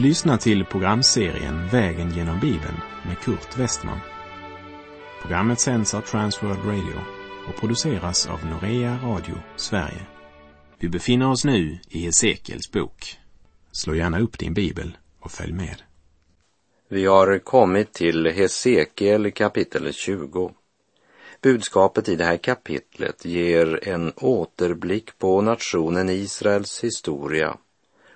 Du lyssnar till programserien Vägen genom Bibeln med Kurt Westman. Programmet sänds av Transworld Radio och produceras av Norea Radio Sverige. Vi befinner oss nu i Hesekiels bok. Slå gärna upp din bibel och följ med. Vi har kommit till Hesekiel kapitel 20. Budskapet i det här kapitlet ger en återblick på nationen Israels historia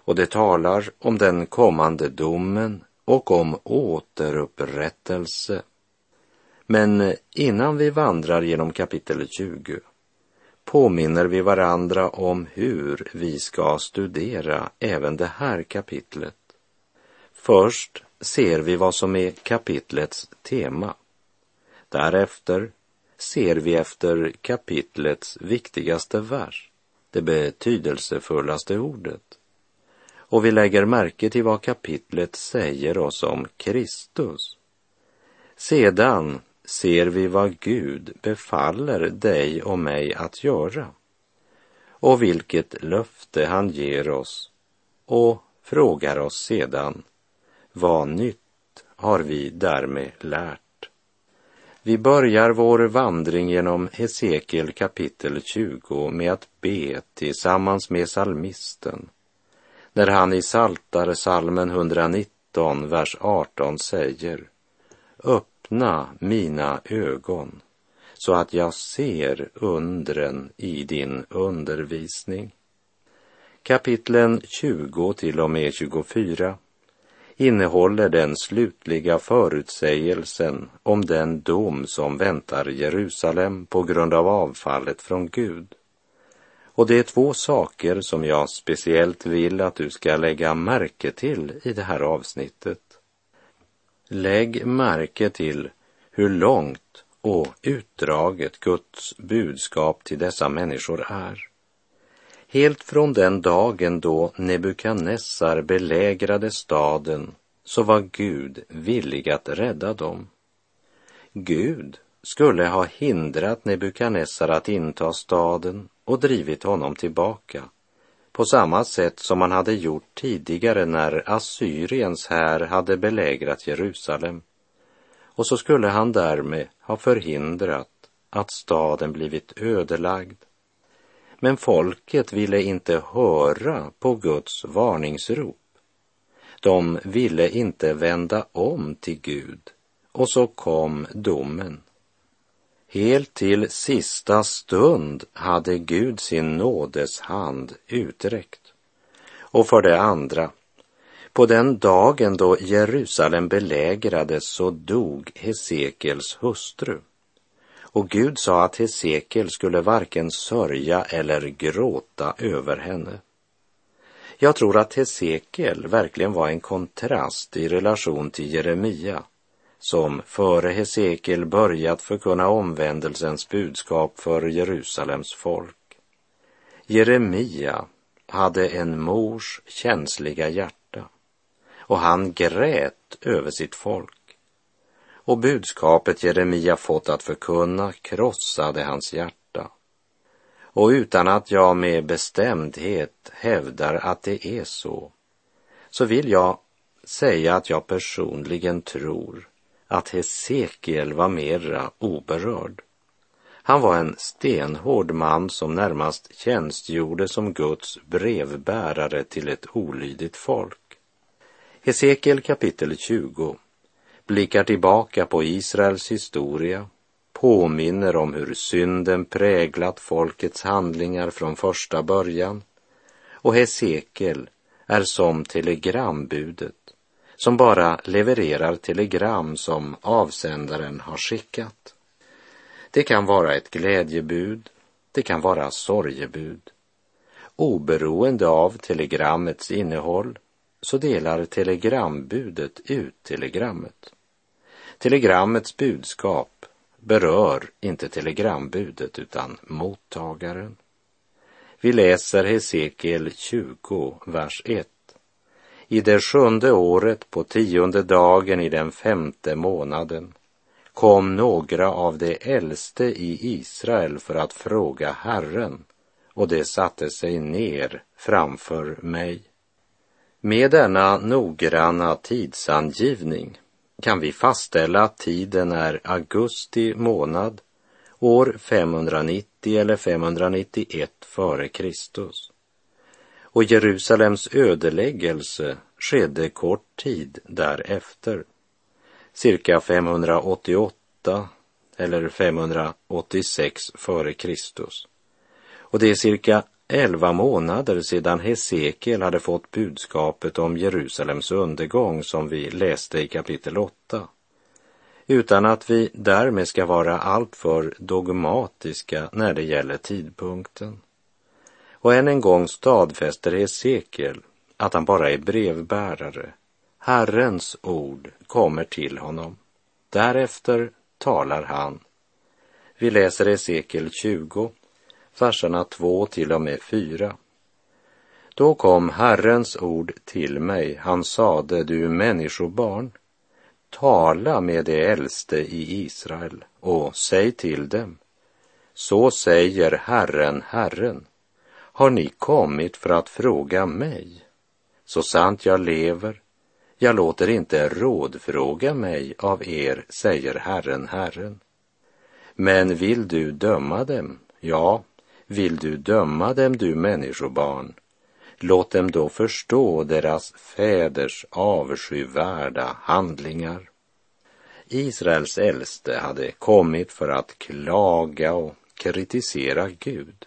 och det talar om den kommande domen och om återupprättelse. Men innan vi vandrar genom kapitel 20 påminner vi varandra om hur vi ska studera även det här kapitlet. Först ser vi vad som är kapitlets tema. Därefter ser vi efter kapitlets viktigaste vers, det betydelsefullaste ordet. Och vi lägger märke till vad kapitlet säger oss om Kristus. Sedan ser vi vad Gud befaller dig och mig att göra och vilket löfte han ger oss och frågar oss sedan vad nytt har vi därmed lärt? Vi börjar vår vandring genom Hesekiel kapitel 20 med att be tillsammans med salmisten när han i Saltarsalmen 119, vers 18 säger Öppna mina ögon så att jag ser undren i din undervisning. Kapitlen 20 till och med 24 innehåller den slutliga förutsägelsen om den dom som väntar Jerusalem på grund av avfallet från Gud. Och det är två saker som jag speciellt vill att du ska lägga märke till i det här avsnittet. Lägg märke till hur långt och utdraget Guds budskap till dessa människor är. Helt från den dagen då Nebukadnessar belägrade staden så var Gud villig att rädda dem. Gud skulle ha hindrat Nebukadnessar att inta staden och drivit honom tillbaka på samma sätt som man hade gjort tidigare när Assyriens här hade belägrat Jerusalem. Och så skulle han därmed ha förhindrat att staden blivit ödelagd. Men folket ville inte höra på Guds varningsrop. De ville inte vända om till Gud och så kom domen. Helt till sista stund hade Gud sin nådes hand uträckt. Och för det andra, på den dagen då Jerusalem belägrades så dog Hesekels hustru. Och Gud sa att Hesekel skulle varken sörja eller gråta över henne. Jag tror att Hesekiel verkligen var en kontrast i relation till Jeremia som före Hesekiel börjat förkunna omvändelsens budskap för Jerusalems folk. Jeremia hade en mors känsliga hjärta och han grät över sitt folk. Och budskapet Jeremia fått att förkunna krossade hans hjärta. Och utan att jag med bestämdhet hävdar att det är så, så vill jag säga att jag personligen tror att Hesekiel var mera oberörd. Han var en stenhård man som närmast tjänstgjorde som Guds brevbärare till ett olydigt folk. Hesekiel kapitel 20 blickar tillbaka på Israels historia, påminner om hur synden präglat folkets handlingar från första början och Hesekiel är som telegrambudet som bara levererar telegram som avsändaren har skickat. Det kan vara ett glädjebud, det kan vara sorgebud. Oberoende av telegrammets innehåll så delar telegrambudet ut telegrammet. Telegrammets budskap berör inte telegrambudet utan mottagaren. Vi läser Hesekiel 20, vers 1 i det sjunde året på tionde dagen i den femte månaden kom några av de äldste i Israel för att fråga Herren och de satte sig ner framför mig. Med denna noggranna tidsangivning kan vi fastställa att tiden är augusti månad år 590 eller 591 före Kristus. Och Jerusalems ödeläggelse skedde kort tid därefter, cirka 588 eller 586 före Kristus. Och det är cirka elva månader sedan Hesekiel hade fått budskapet om Jerusalems undergång som vi läste i kapitel 8. Utan att vi därmed ska vara alltför dogmatiska när det gäller tidpunkten. Och än en gång stadfäster Hesekiel att han bara är brevbärare. Herrens ord kommer till honom. Därefter talar han. Vi läser Hesekiel 20, verserna 2 till och med 4. Då kom Herrens ord till mig, han sade, du människobarn, tala med de äldste i Israel och säg till dem, så säger Herren, Herren, har ni kommit för att fråga mig? Så sant jag lever, jag låter inte rådfråga mig av er, säger Herren, Herren. Men vill du döma dem? Ja, vill du döma dem, du människobarn? Låt dem då förstå deras fäders avskyvärda handlingar. Israels äldste hade kommit för att klaga och kritisera Gud.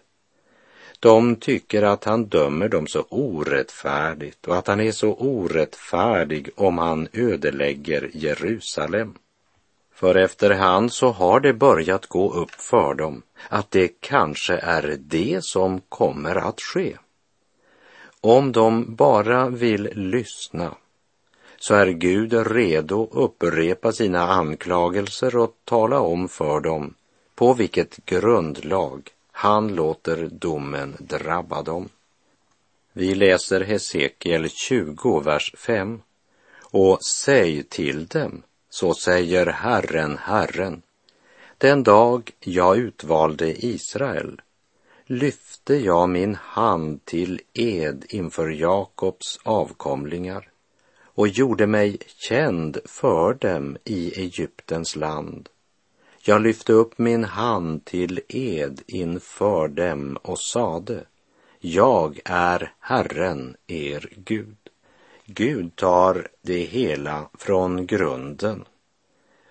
De tycker att han dömer dem så orättfärdigt och att han är så orättfärdig om han ödelägger Jerusalem. För efterhand så har det börjat gå upp för dem att det kanske är det som kommer att ske. Om de bara vill lyssna så är Gud redo att upprepa sina anklagelser och tala om för dem på vilket grundlag han låter domen drabba dem. Vi läser Hesekiel 20, vers 5. Och säg till dem, så säger Herren, Herren, den dag jag utvalde Israel lyfte jag min hand till ed inför Jakobs avkomlingar och gjorde mig känd för dem i Egyptens land jag lyfte upp min hand till ed inför dem och sade, jag är Herren, er Gud. Gud tar det hela från grunden.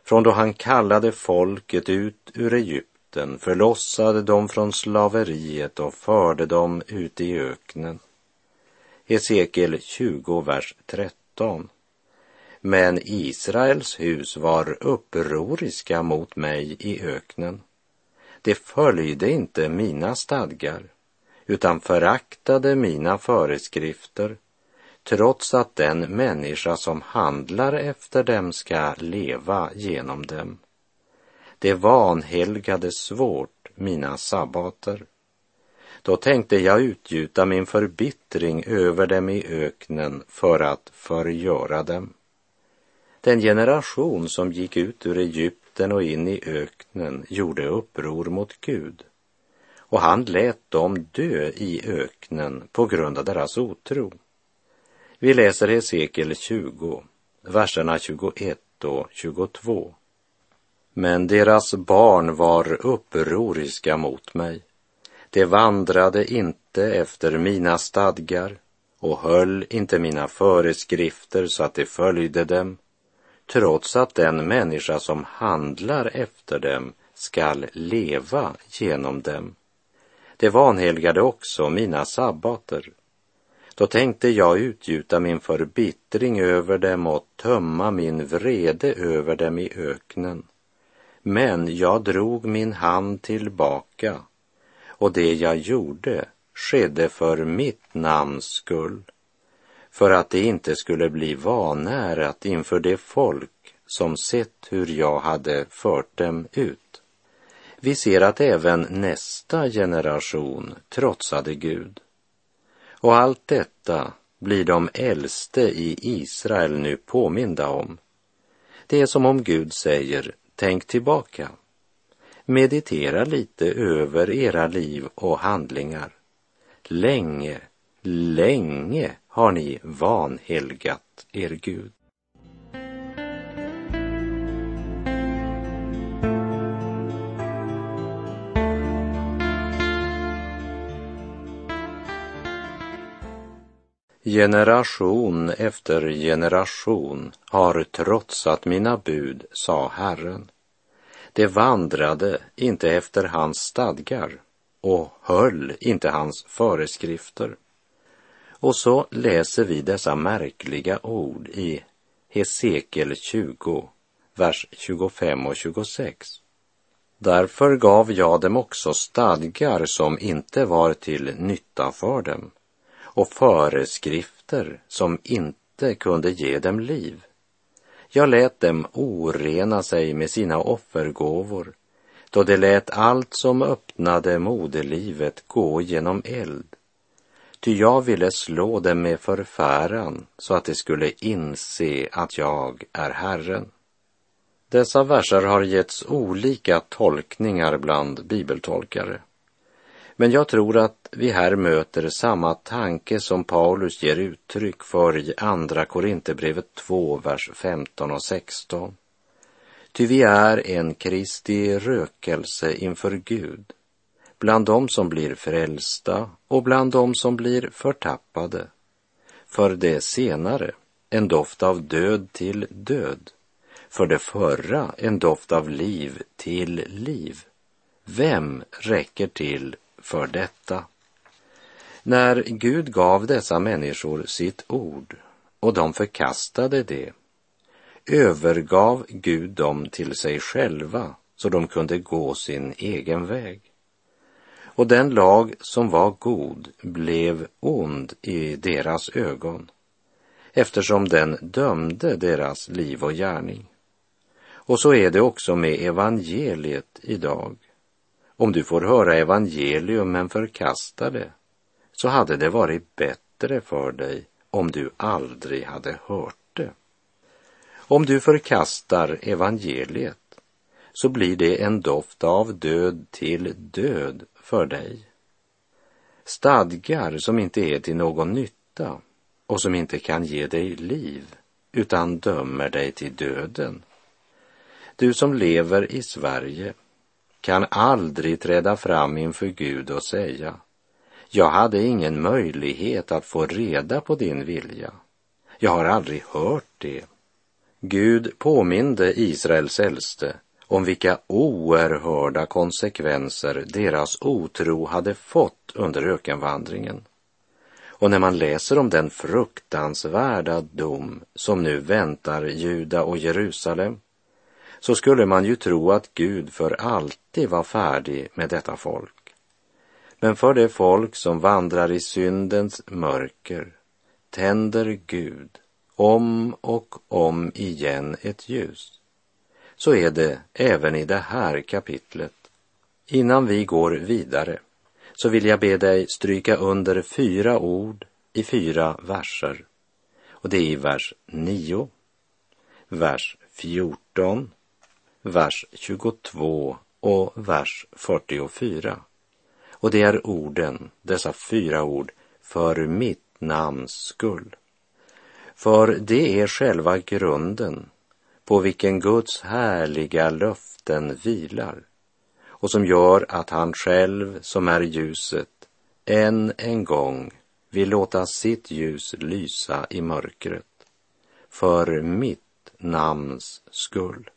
Från då han kallade folket ut ur Egypten, förlossade dem från slaveriet och förde dem ut i öknen. Hesekiel 20, vers 13. Men Israels hus var upproriska mot mig i öknen. De följde inte mina stadgar, utan föraktade mina föreskrifter, trots att den människa som handlar efter dem ska leva genom dem. De vanhelgade svårt mina sabbater. Då tänkte jag utgjuta min förbittring över dem i öknen för att förgöra dem. Den generation som gick ut ur Egypten och in i öknen gjorde uppror mot Gud och han lät dem dö i öknen på grund av deras otro. Vi läser Hesekiel 20, verserna 21 och 22. Men deras barn var upproriska mot mig. De vandrade inte efter mina stadgar och höll inte mina föreskrifter så att de följde dem trots att den människa som handlar efter dem skall leva genom dem. Det vanhelgade också mina sabbater. Då tänkte jag utgjuta min förbittring över dem och tömma min vrede över dem i öknen. Men jag drog min hand tillbaka och det jag gjorde skedde för mitt namns skull för att det inte skulle bli vanärat inför det folk som sett hur jag hade fört dem ut. Vi ser att även nästa generation trotsade Gud. Och allt detta blir de äldste i Israel nu påminda om. Det är som om Gud säger, tänk tillbaka. Meditera lite över era liv och handlingar. Länge, länge har ni vanhelgat er Gud. Generation efter generation har trotsat mina bud, sa Herren. De vandrade inte efter hans stadgar och höll inte hans föreskrifter. Och så läser vi dessa märkliga ord i Hesekiel 20, vers 25 och 26. Därför gav jag dem också stadgar som inte var till nytta för dem och föreskrifter som inte kunde ge dem liv. Jag lät dem orena sig med sina offergåvor då de lät allt som öppnade moderlivet gå genom eld. Ty jag ville slå dem med förfäran så att de skulle inse att jag är Herren. Dessa verser har getts olika tolkningar bland bibeltolkare. Men jag tror att vi här möter samma tanke som Paulus ger uttryck för i Andra Korinthierbrevet 2, vers 15 och 16. Ty vi är en Kristi rökelse inför Gud, bland dem som blir frälsta och bland dem som blir förtappade. För det senare en doft av död till död, för det förra en doft av liv till liv. Vem räcker till för detta. När Gud gav dessa människor sitt ord och de förkastade det övergav Gud dem till sig själva så de kunde gå sin egen väg. Och den lag som var god blev ond i deras ögon eftersom den dömde deras liv och gärning. Och så är det också med evangeliet idag. Om du får höra evangelium men förkastar det, så hade det varit bättre för dig om du aldrig hade hört det. Om du förkastar evangeliet så blir det en doft av död till död för dig. Stadgar som inte är till någon nytta och som inte kan ge dig liv utan dömer dig till döden. Du som lever i Sverige kan aldrig träda fram inför Gud och säga jag hade ingen möjlighet att få reda på din vilja. Jag har aldrig hört det. Gud påminde Israels äldste om vilka oerhörda konsekvenser deras otro hade fått under ökenvandringen. Och när man läser om den fruktansvärda dom som nu väntar Juda och Jerusalem så skulle man ju tro att Gud för alltid var färdig med detta folk. Men för det folk som vandrar i syndens mörker tänder Gud om och om igen ett ljus. Så är det även i det här kapitlet. Innan vi går vidare så vill jag be dig stryka under fyra ord i fyra verser. Och det är i vers 9, vers 14 vers 22 och vers 44. Och det är orden, dessa fyra ord, för mitt namns skull. För det är själva grunden på vilken Guds härliga löften vilar och som gör att han själv, som är ljuset, än en gång vill låta sitt ljus lysa i mörkret. För mitt namns skull.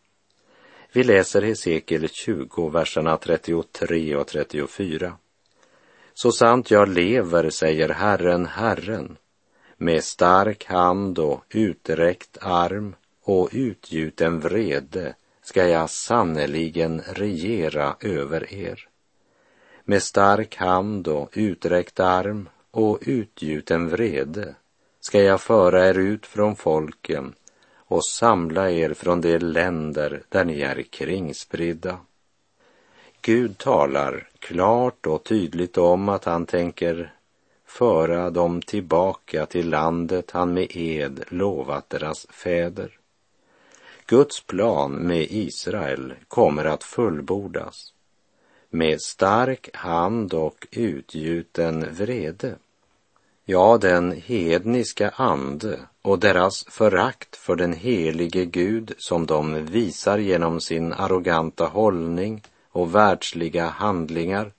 Vi läser Hesekiel 20, verserna 33 och 34. Så sant jag lever, säger Herren, Herren, med stark hand och uträckt arm och utgjuten vrede ska jag sannerligen regera över er. Med stark hand och uträckt arm och utgjuten vrede ska jag föra er ut från folken och samla er från de länder där ni är kringspridda. Gud talar klart och tydligt om att han tänker föra dem tillbaka till landet han med ed lovat deras fäder. Guds plan med Israel kommer att fullbordas med stark hand och utgjuten vrede. Ja, den hedniska ande och deras förakt för den helige Gud som de visar genom sin arroganta hållning och världsliga handlingar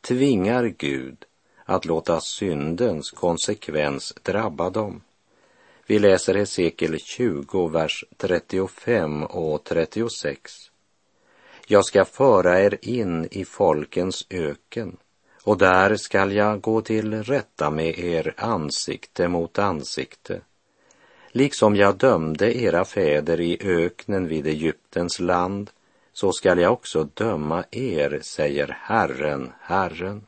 tvingar Gud att låta syndens konsekvens drabba dem. Vi läser Hesekiel 20, vers 35 och 36. Jag ska föra er in i folkens öken och där skall jag gå till rätta med er ansikte mot ansikte, liksom jag dömde era fäder i öknen vid Egyptens land, så skall jag också döma er, säger Herren, Herren.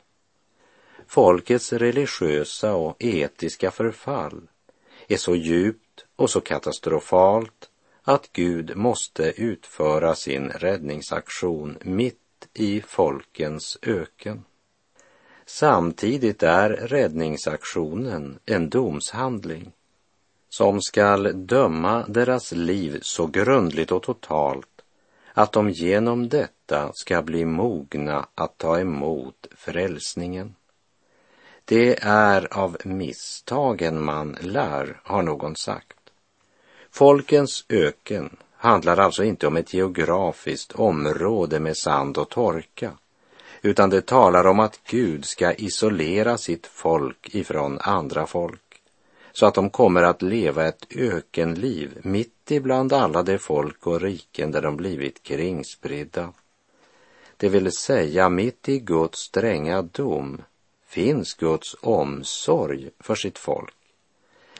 Folkets religiösa och etiska förfall är så djupt och så katastrofalt att Gud måste utföra sin räddningsaktion mitt i folkens öken. Samtidigt är räddningsaktionen en domshandling som skall döma deras liv så grundligt och totalt att de genom detta ska bli mogna att ta emot frälsningen. Det är av misstagen man lär, har någon sagt. Folkens öken handlar alltså inte om ett geografiskt område med sand och torka, utan det talar om att Gud ska isolera sitt folk ifrån andra folk, så att de kommer att leva ett ökenliv mitt ibland alla de folk och riken där de blivit kringspridda. Det vill säga mitt i Guds stränga dom finns Guds omsorg för sitt folk.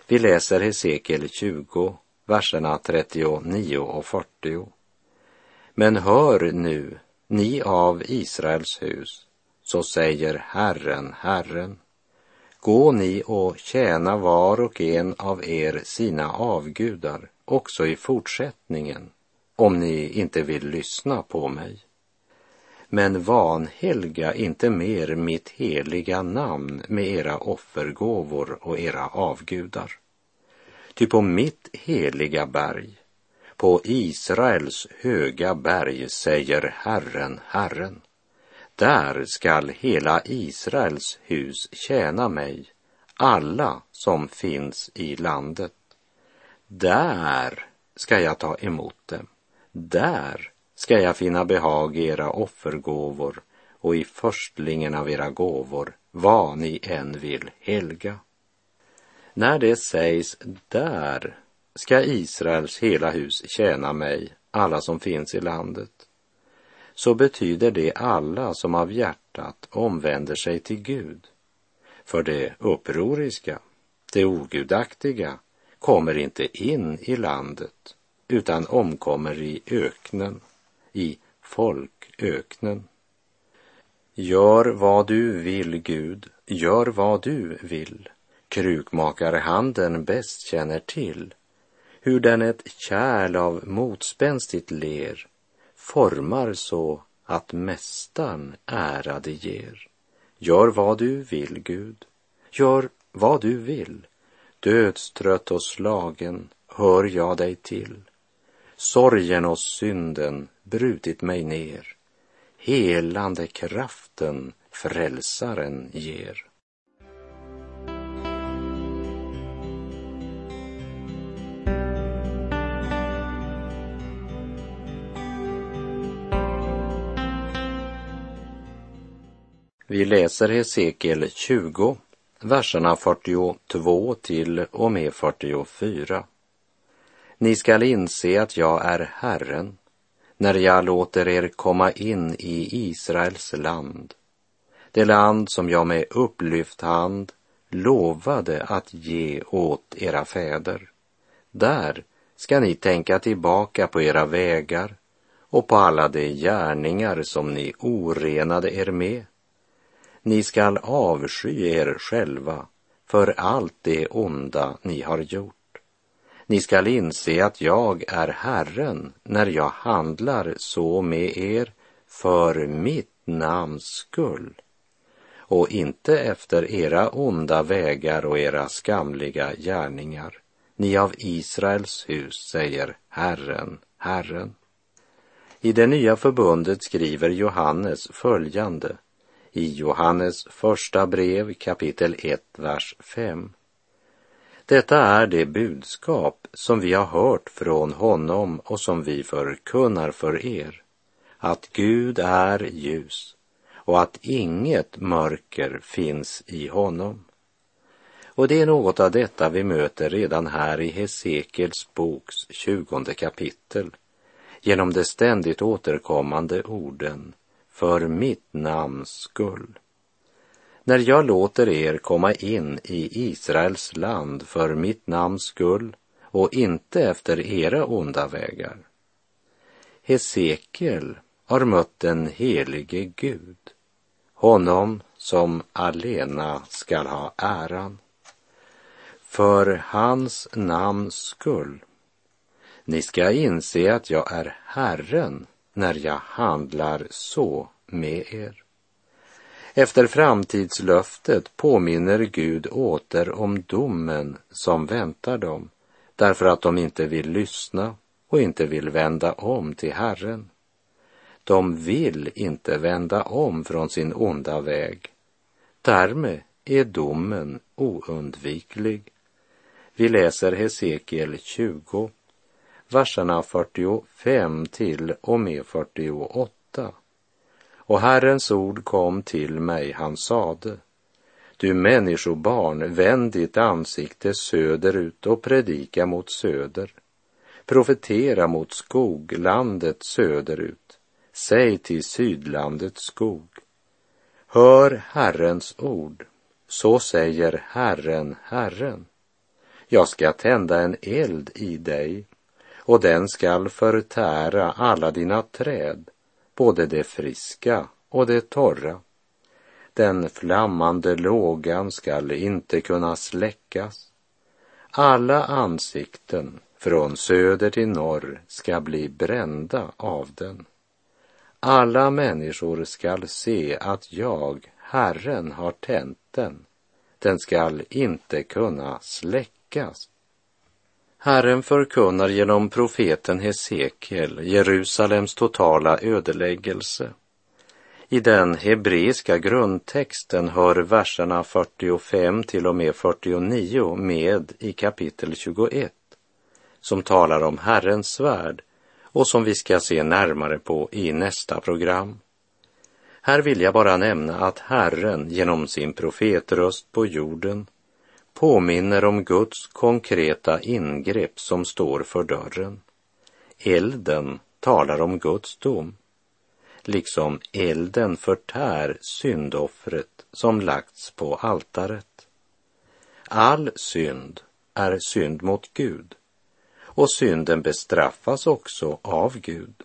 Vi läser Hesekiel 20, verserna 39 och 40. Men hör nu, ni av Israels hus, så säger Herren, Herren. Gå ni och tjäna var och en av er sina avgudar också i fortsättningen, om ni inte vill lyssna på mig men vanhelga inte mer mitt heliga namn med era offergåvor och era avgudar. Ty på mitt heliga berg, på Israels höga berg, säger Herren, Herren, där skall hela Israels hus tjäna mig, alla som finns i landet. Där ska jag ta emot dem. Där ska jag finna behag i era offergåvor och i förstlingen av era gåvor, vad ni än vill helga. När det sägs där ska Israels hela hus tjäna mig, alla som finns i landet, så betyder det alla som av hjärtat omvänder sig till Gud. För det upproriska, det ogudaktiga, kommer inte in i landet utan omkommer i öknen i folköknen. Gör vad du vill, Gud, gör vad du vill. Krukmakarhanden bäst känner till hur den ett kärl av motspänstigt ler formar så att mästaren ära det ger. Gör vad du vill, Gud, gör vad du vill. Dödstrött och slagen hör jag dig till. Sorgen och synden brutit mig ner. Helande kraften frälsaren ger. Vi läser Hesekiel 20, verserna 42 till och med 44. Ni skall inse att jag är Herren när jag låter er komma in i Israels land, det land som jag med upplyft hand lovade att ge åt era fäder. Där ska ni tänka tillbaka på era vägar och på alla de gärningar som ni orenade er med. Ni skall avsky er själva för allt det onda ni har gjort. Ni skall inse att jag är Herren när jag handlar så med er för mitt namns skull och inte efter era onda vägar och era skamliga gärningar. Ni av Israels hus, säger Herren, Herren. I det nya förbundet skriver Johannes följande i Johannes första brev kapitel 1, vers 5. Detta är det budskap som vi har hört från honom och som vi förkunnar för er, att Gud är ljus och att inget mörker finns i honom. Och det är något av detta vi möter redan här i Hesekiels boks tjugonde kapitel genom de ständigt återkommande orden för mitt namns skull. När jag låter er komma in i Israels land för mitt namns skull och inte efter era onda vägar. Hesekiel har mött den helige Gud, honom som alena skall ha äran. För hans namns skull. Ni ska inse att jag är Herren när jag handlar så med er. Efter framtidslöftet påminner Gud åter om domen som väntar dem därför att de inte vill lyssna och inte vill vända om till Herren. De vill inte vända om från sin onda väg. Därmed är domen oundviklig. Vi läser Hesekiel 20, verserna 45 till och med 48. Och Herrens ord kom till mig, han sade, du människobarn, vänd ditt ansikte söderut och predika mot söder. Profetera mot skoglandet söderut. Säg till sydlandets skog. Hör Herrens ord. Så säger Herren, Herren. Jag ska tända en eld i dig och den skall förtära alla dina träd både det friska och det torra. Den flammande lågan skall inte kunna släckas. Alla ansikten från söder till norr ska bli brända av den. Alla människor skall se att jag, Herren, har tänt den. Den skall inte kunna släckas. Herren förkunnar genom profeten Hesekiel Jerusalems totala ödeläggelse. I den hebreiska grundtexten hör verserna 45 till och med 49 med i kapitel 21 som talar om Herrens svärd och som vi ska se närmare på i nästa program. Här vill jag bara nämna att Herren genom sin profetröst på jorden påminner om Guds konkreta ingrepp som står för dörren. Elden talar om Guds dom, liksom elden förtär syndoffret som lagts på altaret. All synd är synd mot Gud och synden bestraffas också av Gud.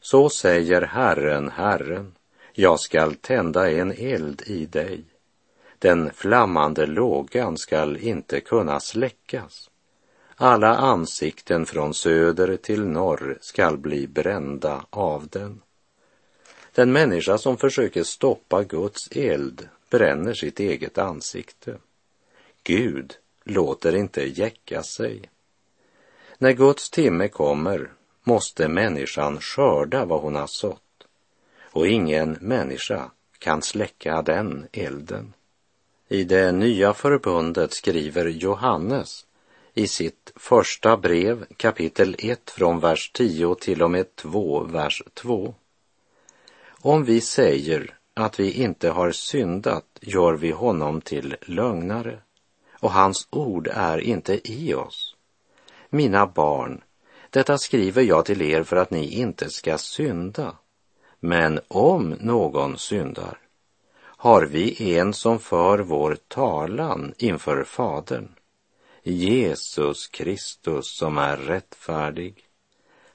Så säger Herren, Herren, jag skall tända en eld i dig den flammande lågan skall inte kunna släckas. Alla ansikten från söder till norr skall bli brända av den. Den människa som försöker stoppa Guds eld bränner sitt eget ansikte. Gud låter inte jäcka sig. När Guds timme kommer måste människan skörda vad hon har sått och ingen människa kan släcka den elden. I det nya förbundet skriver Johannes i sitt första brev kapitel 1 från vers 10 till och med 2 vers 2. Om vi säger att vi inte har syndat gör vi honom till lögnare och hans ord är inte i oss. Mina barn, detta skriver jag till er för att ni inte ska synda. Men om någon syndar har vi en som för vår talan inför Fadern, Jesus Kristus som är rättfärdig.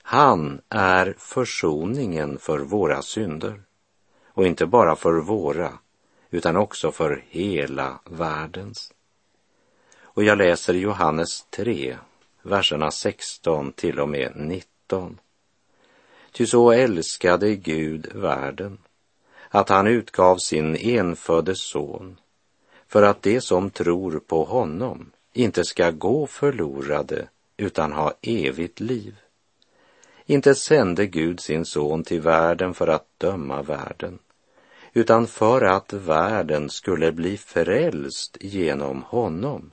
Han är försoningen för våra synder och inte bara för våra utan också för hela världens. Och jag läser Johannes 3, verserna 16 till och med 19. Ty så älskade Gud världen att han utgav sin enfödde son för att de som tror på honom inte ska gå förlorade utan ha evigt liv. Inte sände Gud sin son till världen för att döma världen utan för att världen skulle bli frälst genom honom.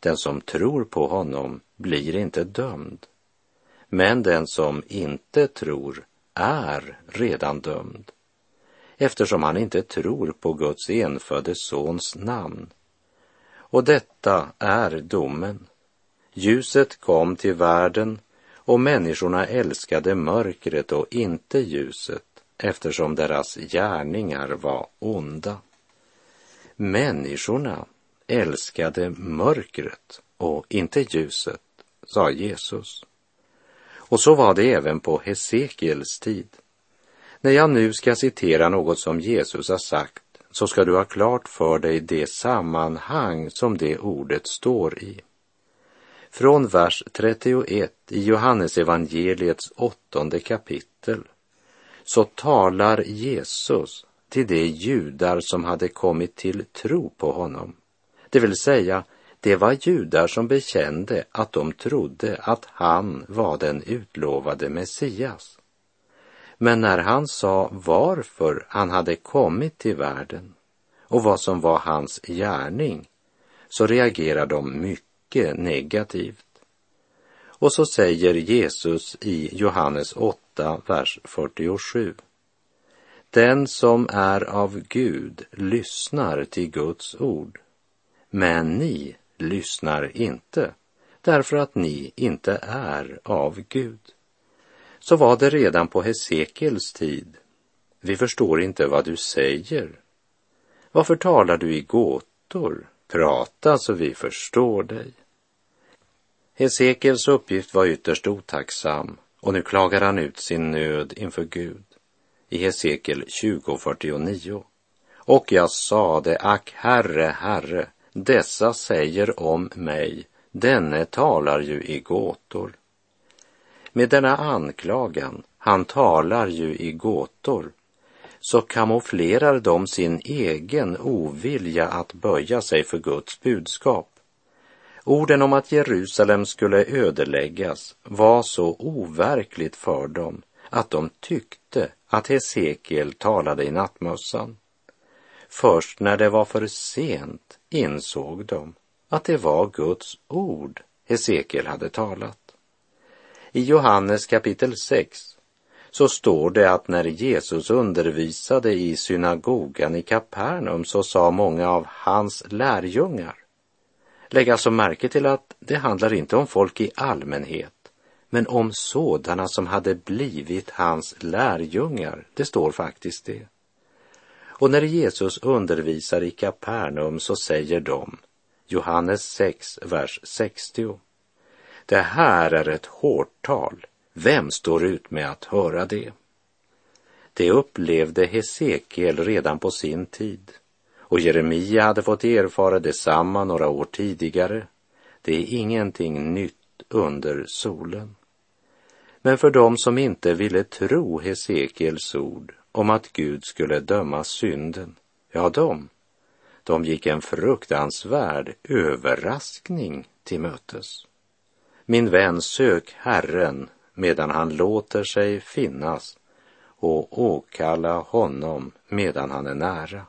Den som tror på honom blir inte dömd, men den som inte tror är redan dömd eftersom han inte tror på Guds enfödde sons namn. Och detta är domen. Ljuset kom till världen och människorna älskade mörkret och inte ljuset eftersom deras gärningar var onda. Människorna älskade mörkret och inte ljuset, sa Jesus. Och så var det även på Hesekiels tid. När jag nu ska citera något som Jesus har sagt så ska du ha klart för dig det sammanhang som det ordet står i. Från vers 31 i Johannesevangeliets åttonde kapitel så talar Jesus till de judar som hade kommit till tro på honom. Det vill säga, det var judar som bekände att de trodde att han var den utlovade Messias. Men när han sa varför han hade kommit till världen och vad som var hans gärning så reagerar de mycket negativt. Och så säger Jesus i Johannes 8, vers 47. Den som är av Gud lyssnar till Guds ord, men ni lyssnar inte därför att ni inte är av Gud. Så var det redan på Hesekiels tid. Vi förstår inte vad du säger. Varför talar du i gåtor? Prata så vi förstår dig. Hesekiels uppgift var ytterst otacksam och nu klagar han ut sin nöd inför Gud i Hesekiel 20.49. Och jag sade, ack Herre, Herre, dessa säger om mig, denne talar ju i gåtor. Med denna anklagan, han talar ju i gåtor, så kamouflerar de sin egen ovilja att böja sig för Guds budskap. Orden om att Jerusalem skulle ödeläggas var så overkligt för dem att de tyckte att Hesekiel talade i nattmössan. Först när det var för sent insåg de att det var Guds ord Hesekiel hade talat. I Johannes kapitel 6 så står det att när Jesus undervisade i synagogan i Kapernaum så sa många av hans lärjungar. Lägg alltså märke till att det handlar inte om folk i allmänhet, men om sådana som hade blivit hans lärjungar. Det står faktiskt det. Och när Jesus undervisar i Kapernaum så säger de, Johannes 6, vers 60. Det här är ett hårt tal. Vem står ut med att höra det? Det upplevde Hesekiel redan på sin tid och Jeremia hade fått erfara detsamma några år tidigare. Det är ingenting nytt under solen. Men för dem som inte ville tro Hesekiels ord om att Gud skulle döma synden, ja, de, de gick en fruktansvärd överraskning till mötes. Min vän, sök Herren medan han låter sig finnas och åkalla honom medan han är nära.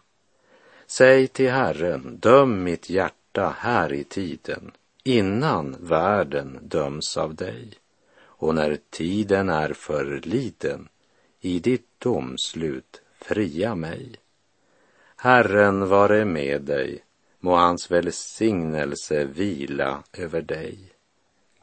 Säg till Herren, döm mitt hjärta här i tiden, innan världen döms av dig. Och när tiden är förliden, i ditt domslut fria mig. Herren vare med dig, må hans välsignelse vila över dig.